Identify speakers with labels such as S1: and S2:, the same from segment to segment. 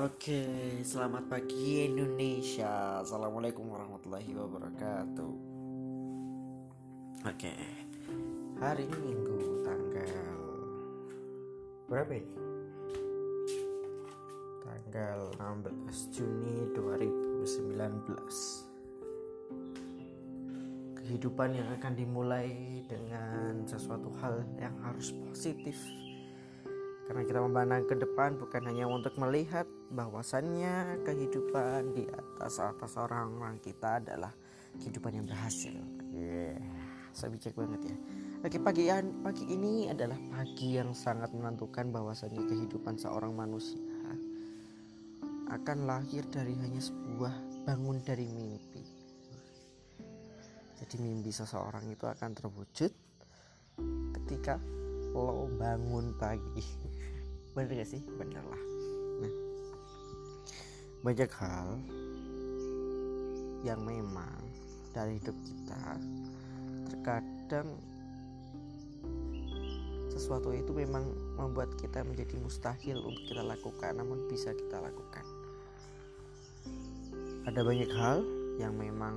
S1: Oke, selamat pagi Indonesia. Assalamualaikum warahmatullahi wabarakatuh. Oke, hari ini Minggu tanggal berapa ini? Tanggal 16 Juni 2019. Kehidupan yang akan dimulai dengan sesuatu hal yang harus positif karena kita memandang ke depan bukan hanya untuk melihat bahwasannya kehidupan di atas atas orang-orang kita adalah kehidupan yang berhasil. Yeah. Saya bijak banget ya. Oke pagi pagi ini adalah pagi yang sangat menentukan bahwasannya kehidupan seorang manusia akan lahir dari hanya sebuah bangun dari mimpi. Jadi mimpi seseorang itu akan terwujud ketika lo bangun pagi. Bener gak sih? Bener lah. Nah banyak hal yang memang dari hidup kita terkadang sesuatu itu memang membuat kita menjadi mustahil untuk kita lakukan namun bisa kita lakukan. Ada banyak hal yang memang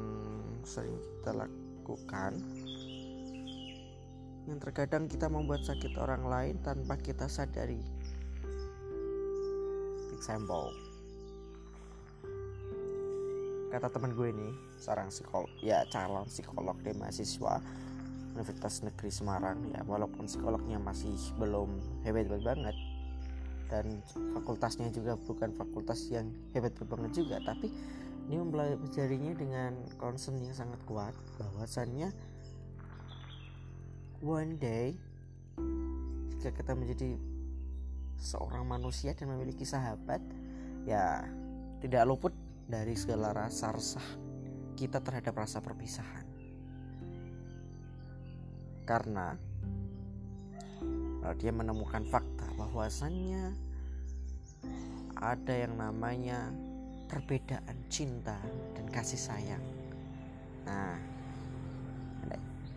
S1: sering kita lakukan yang terkadang kita membuat sakit orang lain tanpa kita sadari. Example, kata teman gue ini, seorang psikolog, ya calon psikolog di mahasiswa Universitas Negeri Semarang, ya walaupun psikolognya masih belum hebat-hebat banget dan fakultasnya juga bukan fakultas yang hebat banget juga, tapi ini mempelajarinya dengan concern yang sangat kuat bahwasannya one day jika kita menjadi seorang manusia dan memiliki sahabat ya tidak luput dari segala rasa resah kita terhadap rasa perpisahan. Karena dia menemukan fakta bahwasannya ada yang namanya perbedaan cinta dan kasih sayang. Nah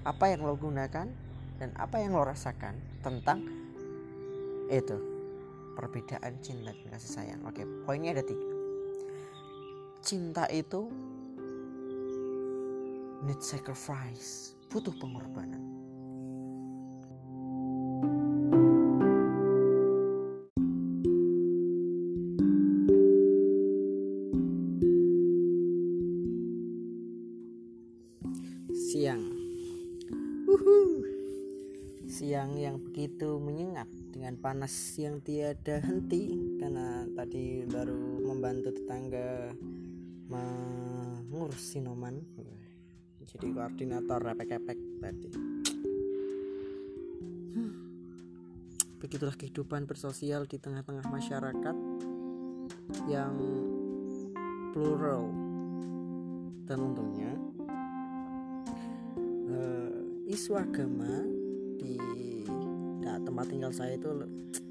S1: apa yang lo gunakan dan apa yang lo rasakan tentang itu? Perbedaan cinta dan kasih sayang. Oke poinnya ada tiga. Cinta itu need sacrifice butuh pengorbanan siang yang begitu menyengat dengan panas yang tiada henti. Karena tadi baru membantu tetangga mengurus sinoman. Jadi koordinator repek-repek tadi. Begitulah kehidupan bersosial di tengah-tengah masyarakat yang plural. Dan untungnya uh, isu agama di nah, tempat tinggal saya itu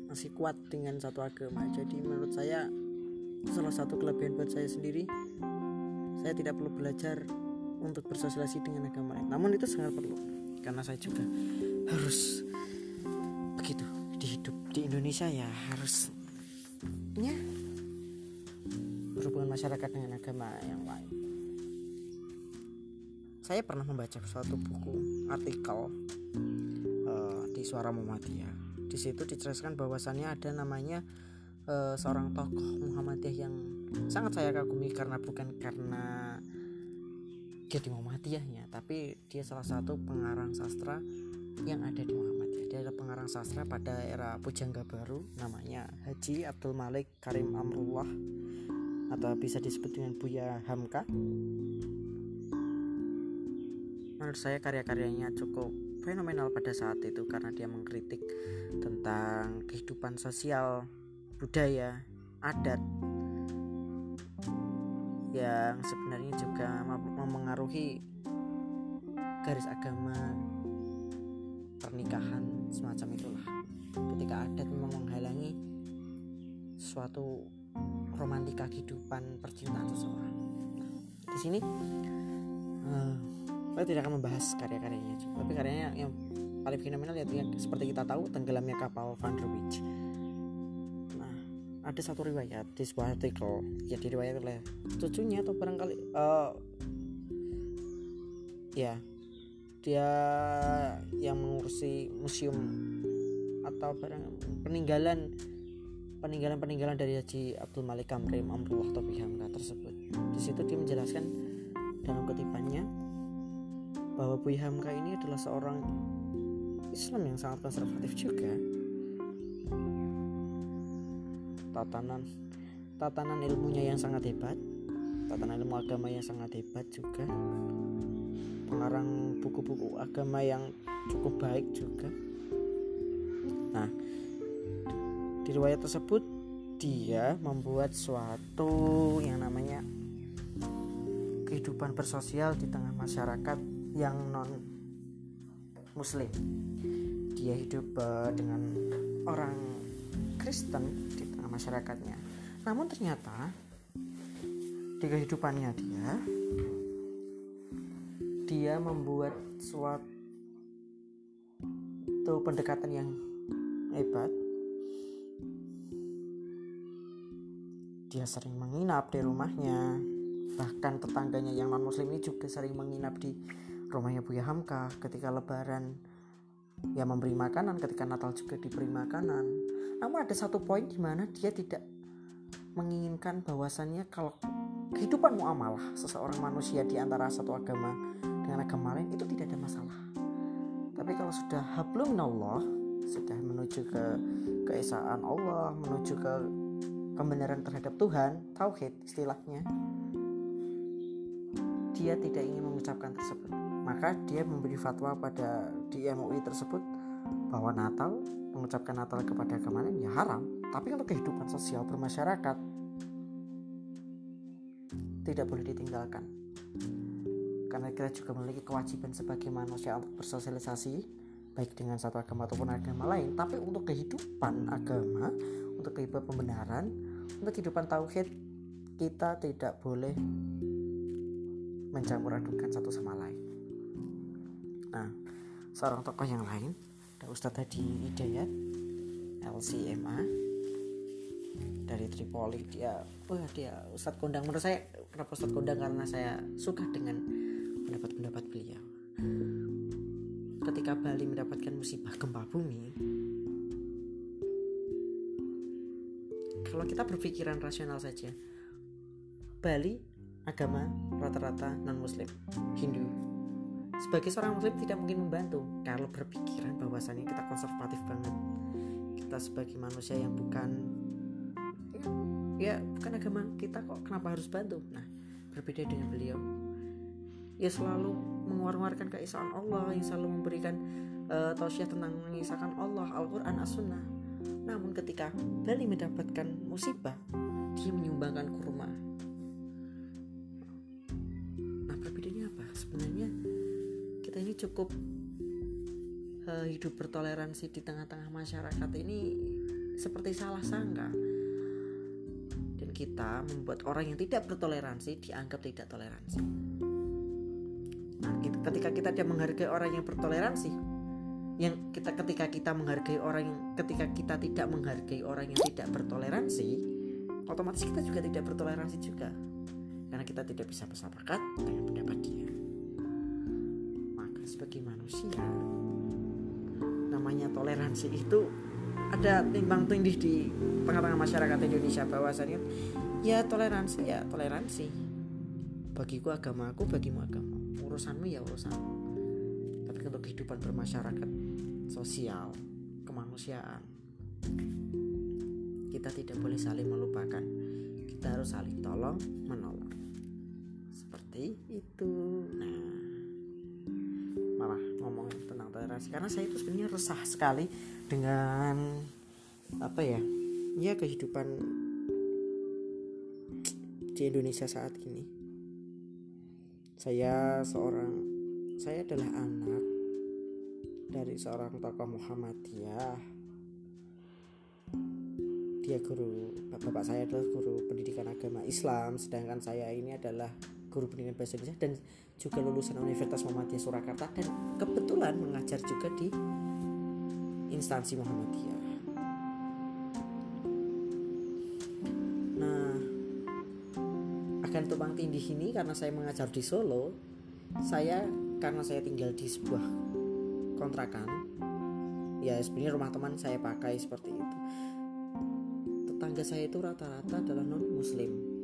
S1: masih kuat dengan satu agama. Jadi menurut saya salah satu kelebihan buat saya sendiri saya tidak perlu belajar untuk bersosialisasi dengan agama lain. Namun itu sangat perlu karena saya juga harus begitu di hidup di Indonesia ya harus ya berhubungan masyarakat dengan agama yang lain. Saya pernah membaca suatu buku artikel Suara Muhammadiyah. Di situ dijelaskan bahwasannya ada namanya uh, seorang tokoh Muhammadiyah yang sangat saya kagumi karena bukan karena dia di Muhammadiyahnya, tapi dia salah satu pengarang sastra yang ada di Muhammadiyah. Dia adalah pengarang sastra pada era Pujangga Baru, namanya Haji Abdul Malik Karim Amrullah atau bisa disebut dengan Buya Hamka. Menurut saya karya-karyanya cukup fenomenal pada saat itu karena dia mengkritik tentang kehidupan sosial, budaya, adat yang sebenarnya juga mempengaruhi garis agama pernikahan semacam itulah. Ketika adat memang menghalangi suatu romantika kehidupan percintaan seseorang. Nah, di sini uh, saya tidak akan membahas karya-karyanya tapi karyanya yang paling fenomenal ya seperti kita tahu tenggelamnya kapal Van der Wijk nah ada satu riwayat di sebuah artikel ya diriwayat oleh cucunya atau barangkali uh, ya dia yang mengurusi museum atau barang peninggalan peninggalan peninggalan dari Haji Abdul Malik Kamrim Amrullah tersebut. Di situ dia menjelaskan dalam kutipannya bahwa Buya Hamka ini adalah seorang Islam yang sangat konservatif juga. Tatanan tatanan ilmunya yang sangat hebat tatanan ilmu agama yang sangat hebat juga. Pengarang buku-buku agama yang cukup baik juga. Nah di riwayat tersebut dia membuat suatu yang namanya kehidupan bersosial di tengah masyarakat yang non muslim. Dia hidup uh, dengan orang Kristen di tengah masyarakatnya. Namun ternyata di kehidupannya dia dia membuat suatu pendekatan yang hebat. Dia sering menginap di rumahnya. Bahkan tetangganya yang non muslim ini juga sering menginap di rumahnya Buya Hamka ketika lebaran ya memberi makanan ketika Natal juga diberi makanan namun ada satu poin di mana dia tidak menginginkan bahwasannya kalau kehidupan muamalah seseorang manusia di antara satu agama dengan agama lain itu tidak ada masalah tapi kalau sudah hablum Allah sudah menuju ke keesaan Allah menuju ke pembenaran terhadap Tuhan, tauhid istilahnya, dia tidak ingin mengucapkan tersebut. Maka dia memberi fatwa pada di MUI tersebut bahwa Natal mengucapkan Natal kepada agama lain ya haram, tapi untuk kehidupan sosial bermasyarakat tidak boleh ditinggalkan. Karena kita juga memiliki kewajiban sebagai manusia untuk bersosialisasi baik dengan satu agama ataupun agama lain, tapi untuk kehidupan agama, untuk kehidupan pembenaran, untuk kehidupan tauhid kita tidak boleh mencampur adukan satu sama lain. Seorang tokoh yang lain, ada Ustadz Hadi Hidayat, LCMA dari Tripoli dia, oh dia Ustadz kondang. Menurut saya kenapa Ustadz kondang? Karena saya suka dengan pendapat-pendapat beliau. Ketika Bali mendapatkan musibah gempa bumi, kalau kita berpikiran rasional saja Bali agama rata-rata non muslim Hindu sebagai seorang muslim tidak mungkin membantu kalau berpikiran bahwasannya kita konservatif banget. Kita sebagai manusia yang bukan ya, ya bukan agama kita kok kenapa harus bantu? Nah berbeda dengan beliau. Ya selalu mengeluarkan keesaan Allah yang selalu memberikan uh, tausiah tentang mengisahkan Allah Al-Quran As-Sunnah. Namun ketika Bali mendapatkan musibah, dia menyumbangkan kurma. Cukup uh, hidup bertoleransi di tengah-tengah masyarakat ini seperti salah sangka. Dan kita membuat orang yang tidak bertoleransi dianggap tidak toleransi. Nah, ketika kita tidak menghargai orang yang bertoleransi, yang kita ketika kita menghargai orang yang ketika kita tidak menghargai orang yang tidak bertoleransi otomatis kita juga tidak bertoleransi juga karena kita tidak bisa bersepakat dengan pendapat dia sebagai manusia namanya toleransi itu ada timbang tindih di tengah-tengah masyarakat Indonesia bahwasanya ya toleransi ya toleransi bagiku agamaku bagimu agama urusanmu ya urusanmu tapi untuk kehidupan bermasyarakat sosial, kemanusiaan. Kita tidak boleh saling melupakan. Kita harus saling tolong menolong. Seperti itu. Nah, toleransi karena saya itu sebenarnya resah sekali dengan apa ya? Ya kehidupan di Indonesia saat ini. Saya seorang saya adalah anak dari seorang tokoh Muhammadiyah dia guru bapak saya adalah guru pendidikan agama Islam sedangkan saya ini adalah guru pendidikan bahasa Indonesia dan juga lulusan Universitas Muhammadiyah Surakarta dan kebetulan mengajar juga di instansi Muhammadiyah. Nah, akan tumpang tindih ini karena saya mengajar di Solo, saya karena saya tinggal di sebuah kontrakan, ya sebenarnya rumah teman saya pakai seperti itu. Tetangga saya itu rata-rata adalah non Muslim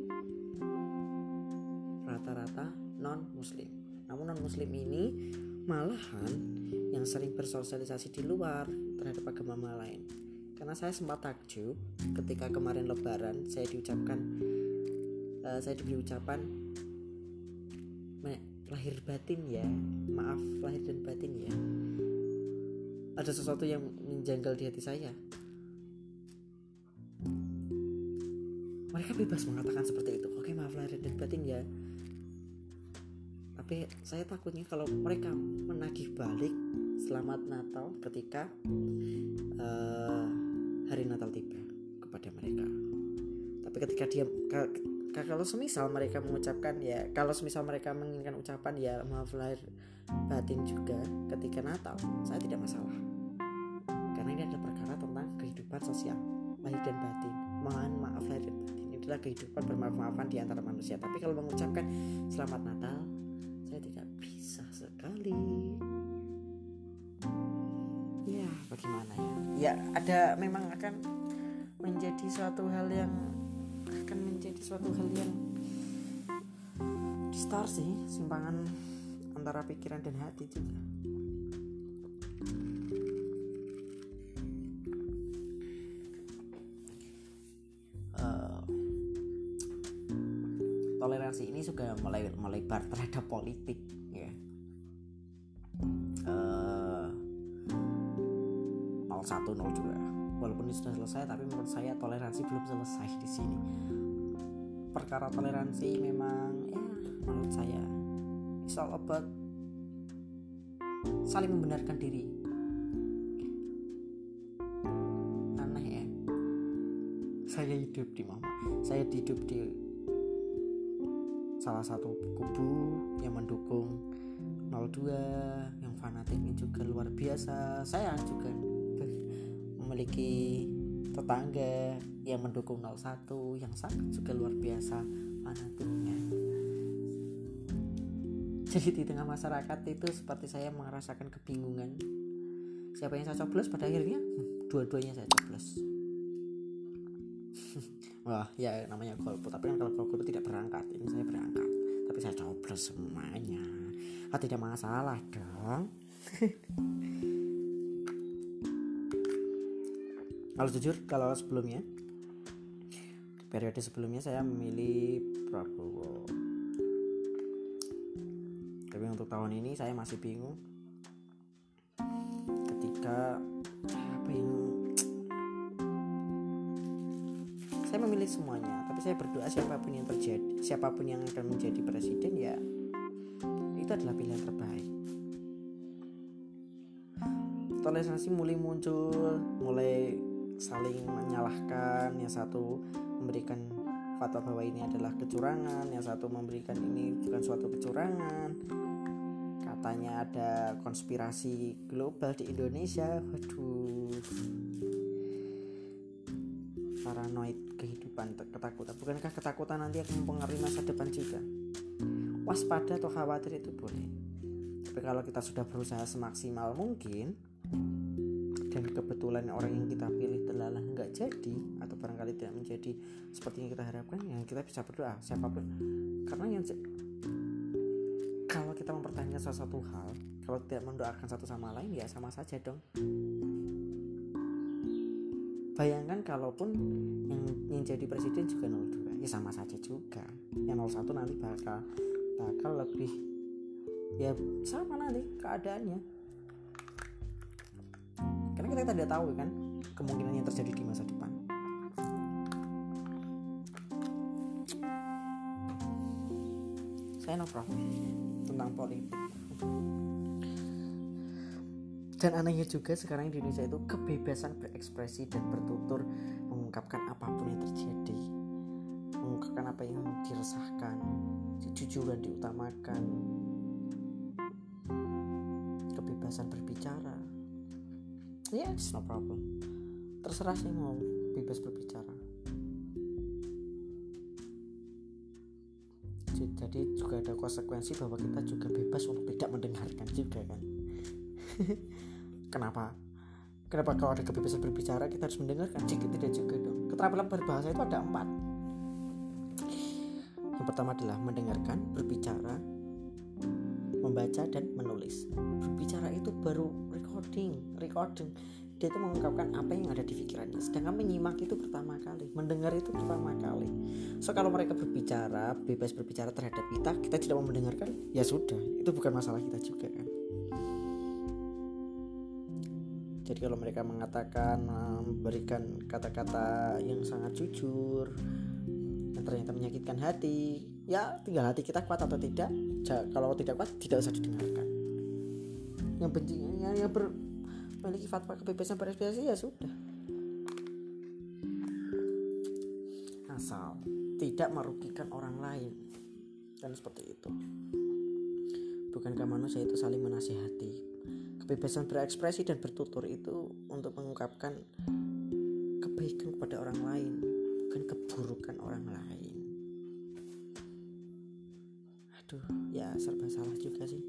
S1: rata-rata non Muslim. Namun non Muslim ini malahan yang sering bersosialisasi di luar terhadap agama lain. Karena saya sempat takjub ketika kemarin lebaran saya diucapkan uh, saya diberi ucapan lahir batin ya maaf lahir dan batin ya. Ada sesuatu yang menjanggal di hati saya. Mereka bebas mengatakan seperti itu. Oke maaf lahir dan batin ya tapi saya takutnya kalau mereka menagih balik selamat Natal ketika uh, hari Natal tiba kepada mereka. Tapi ketika dia kalau semisal mereka mengucapkan ya kalau semisal mereka menginginkan ucapan ya maaf lahir batin juga ketika Natal saya tidak masalah. Karena ini adalah perkara tentang kehidupan sosial lahir dan batin. Mohon maaf lahir dan batin ini adalah kehidupan bermaaf-maafan di antara manusia. Tapi kalau mengucapkan selamat Natal sekali bagaimana ya? Ya ada memang akan menjadi suatu hal yang akan menjadi suatu hal yang star sih simpangan antara pikiran dan hati juga. Uh, toleransi ini juga mulai melebar terhadap politik ini sudah selesai tapi menurut saya toleransi belum selesai di sini. Perkara toleransi memang ya menurut saya it's all about saling membenarkan diri. Aneh ya. Saya hidup di mana saya hidup di salah satu kubu yang mendukung 02 yang fanatiknya juga luar biasa. Saya juga memiliki tetangga yang mendukung 01 yang sangat juga luar biasa fanatiknya jadi di tengah masyarakat itu seperti saya merasakan kebingungan. Siapa yang saya coblos pada akhirnya? Hmm, dua-duanya saya coblos. Wah ya namanya golput. Tapi kan kalau golput tidak berangkat. Ini saya berangkat. Tapi saya coblos semuanya. Ah tidak masalah dong kalau jujur kalau sebelumnya periode sebelumnya saya memilih Prabowo. Tapi untuk tahun ini saya masih bingung. Ketika apa yang saya memilih semuanya tapi saya berdoa siapa pun yang terjadi siapa pun yang akan menjadi presiden ya itu adalah pilihan terbaik. Toleransi mulai muncul mulai saling menyalahkan yang satu memberikan fatwa bahwa ini adalah kecurangan yang satu memberikan ini bukan suatu kecurangan. Katanya ada konspirasi global di Indonesia. Waduh. Paranoid kehidupan ketakutan. Bukankah ketakutan nanti akan mempengaruhi masa depan juga? Waspada atau khawatir itu boleh. Tapi kalau kita sudah berusaha semaksimal mungkin dan kebetulan orang yang kita pilih telah nggak jadi atau barangkali tidak menjadi seperti yang kita harapkan ya kita bisa berdoa siapa pun. Karena yang kalau kita mempertanyakan sesuatu hal kalau tidak mendoakan satu sama lain ya sama saja dong. Bayangkan kalaupun yang, yang jadi presiden juga 02 ya sama saja juga. Yang 01 nanti bakal bakal lebih ya sama nanti keadaannya kita tidak tahu kan kemungkinan yang terjadi di masa depan. Saya no problem tentang politik. Dan anehnya juga sekarang di Indonesia itu kebebasan berekspresi dan bertutur mengungkapkan apa pun yang terjadi. Mengungkapkan apa yang diresahkan kejujuran diutamakan. Kebebasan berbicara yes no problem. Terserah sih mau bebas berbicara. Jadi juga ada konsekuensi bahwa kita juga bebas untuk tidak mendengarkan juga kan. Kenapa? Kenapa kalau ada kebebasan berbicara kita harus mendengarkan? Jika tidak juga dong. Keterampilan berbahasa itu ada empat. Yang pertama adalah mendengarkan berbicara membaca dan menulis. Berbicara itu baru recording recording. Dia itu mengungkapkan apa yang ada di pikirannya. Sedangkan menyimak itu pertama kali mendengar itu pertama kali. So kalau mereka berbicara bebas berbicara terhadap kita kita tidak mau mendengarkan ya sudah. Itu bukan masalah kita juga kan? Jadi kalau mereka mengatakan memberikan kata-kata yang sangat jujur yang ternyata menyakitkan hati ya tinggal hati kita kuat atau tidak kalau tidak kuat tidak usah didengarkan. Yang benci yang, yang ber, memiliki fatwa kebebasan berekspresi ya sudah. Asal tidak merugikan orang lain. Dan seperti itu. Bukankah manusia itu saling menasihati? Kebebasan berekspresi dan bertutur itu untuk mengungkapkan kebaikan kepada orang lain bukan keburukan orang lain ya serba salah juga sih.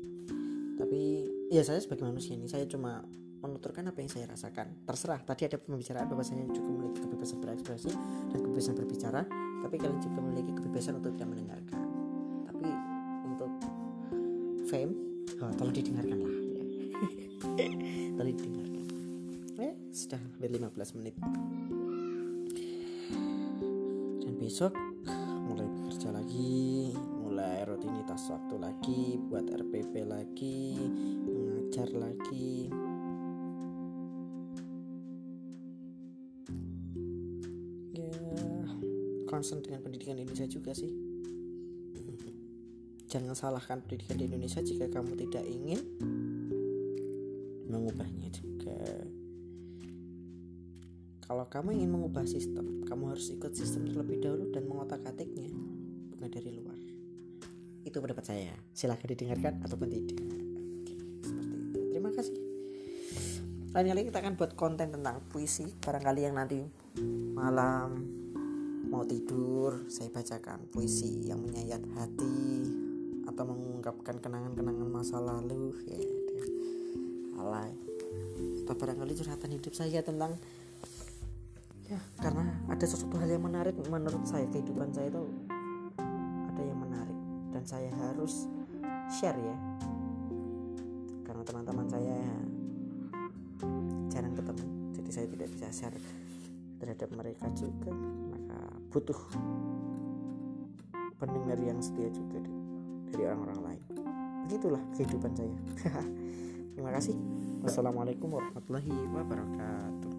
S1: Tapi ya saya sebagai manusia ini saya cuma menuturkan apa yang saya rasakan. Terserah tadi ada pembicaraan bahwa saya juga memiliki kebebasan berekspresi dan kebebasan berbicara tapi kalian juga memiliki kebebasan untuk tidak mendengarkan. Tapi untuk fame oh, tolong didengarkan lah. Ya. tolong didengarkan. Eh sudah hampir 15 menit. Dan besok mulai bekerja lagi mulai rutinitas waktu lagi buat RPP lagi mengajar lagi. Concern dengan pendidikan Indonesia juga sih. Jangan salahkan pendidikan di Indonesia jika kamu tidak ingin mengubahnya juga. Kalau kamu ingin mengubah sistem kamu harus ikut sistem terlebih dahulu dan mengotak atiknya bukan dari luar itu pendapat saya. Silahkan didengarkan ataupun tidak. Seperti itu. Terima kasih. Lain kali kita akan buat konten tentang puisi. Barangkali yang nanti malam mau tidur saya bacakan puisi yang menyayat hati atau mengungkapkan kenangan-kenangan masa lalu. Ya alay. Atau barangkali curhatan hidup saya tentang ya karena ada sesuatu hal yang menarik menurut saya kehidupan saya itu dan saya harus share ya. Karena teman-teman saya jarang ketemu jadi saya tidak bisa share terhadap mereka juga. Butuh pendengar yang setia juga dari orang-orang lain. Begitulah kehidupan saya. Terima kasih. Wassalamualaikum warahmatullahi wabarakatuh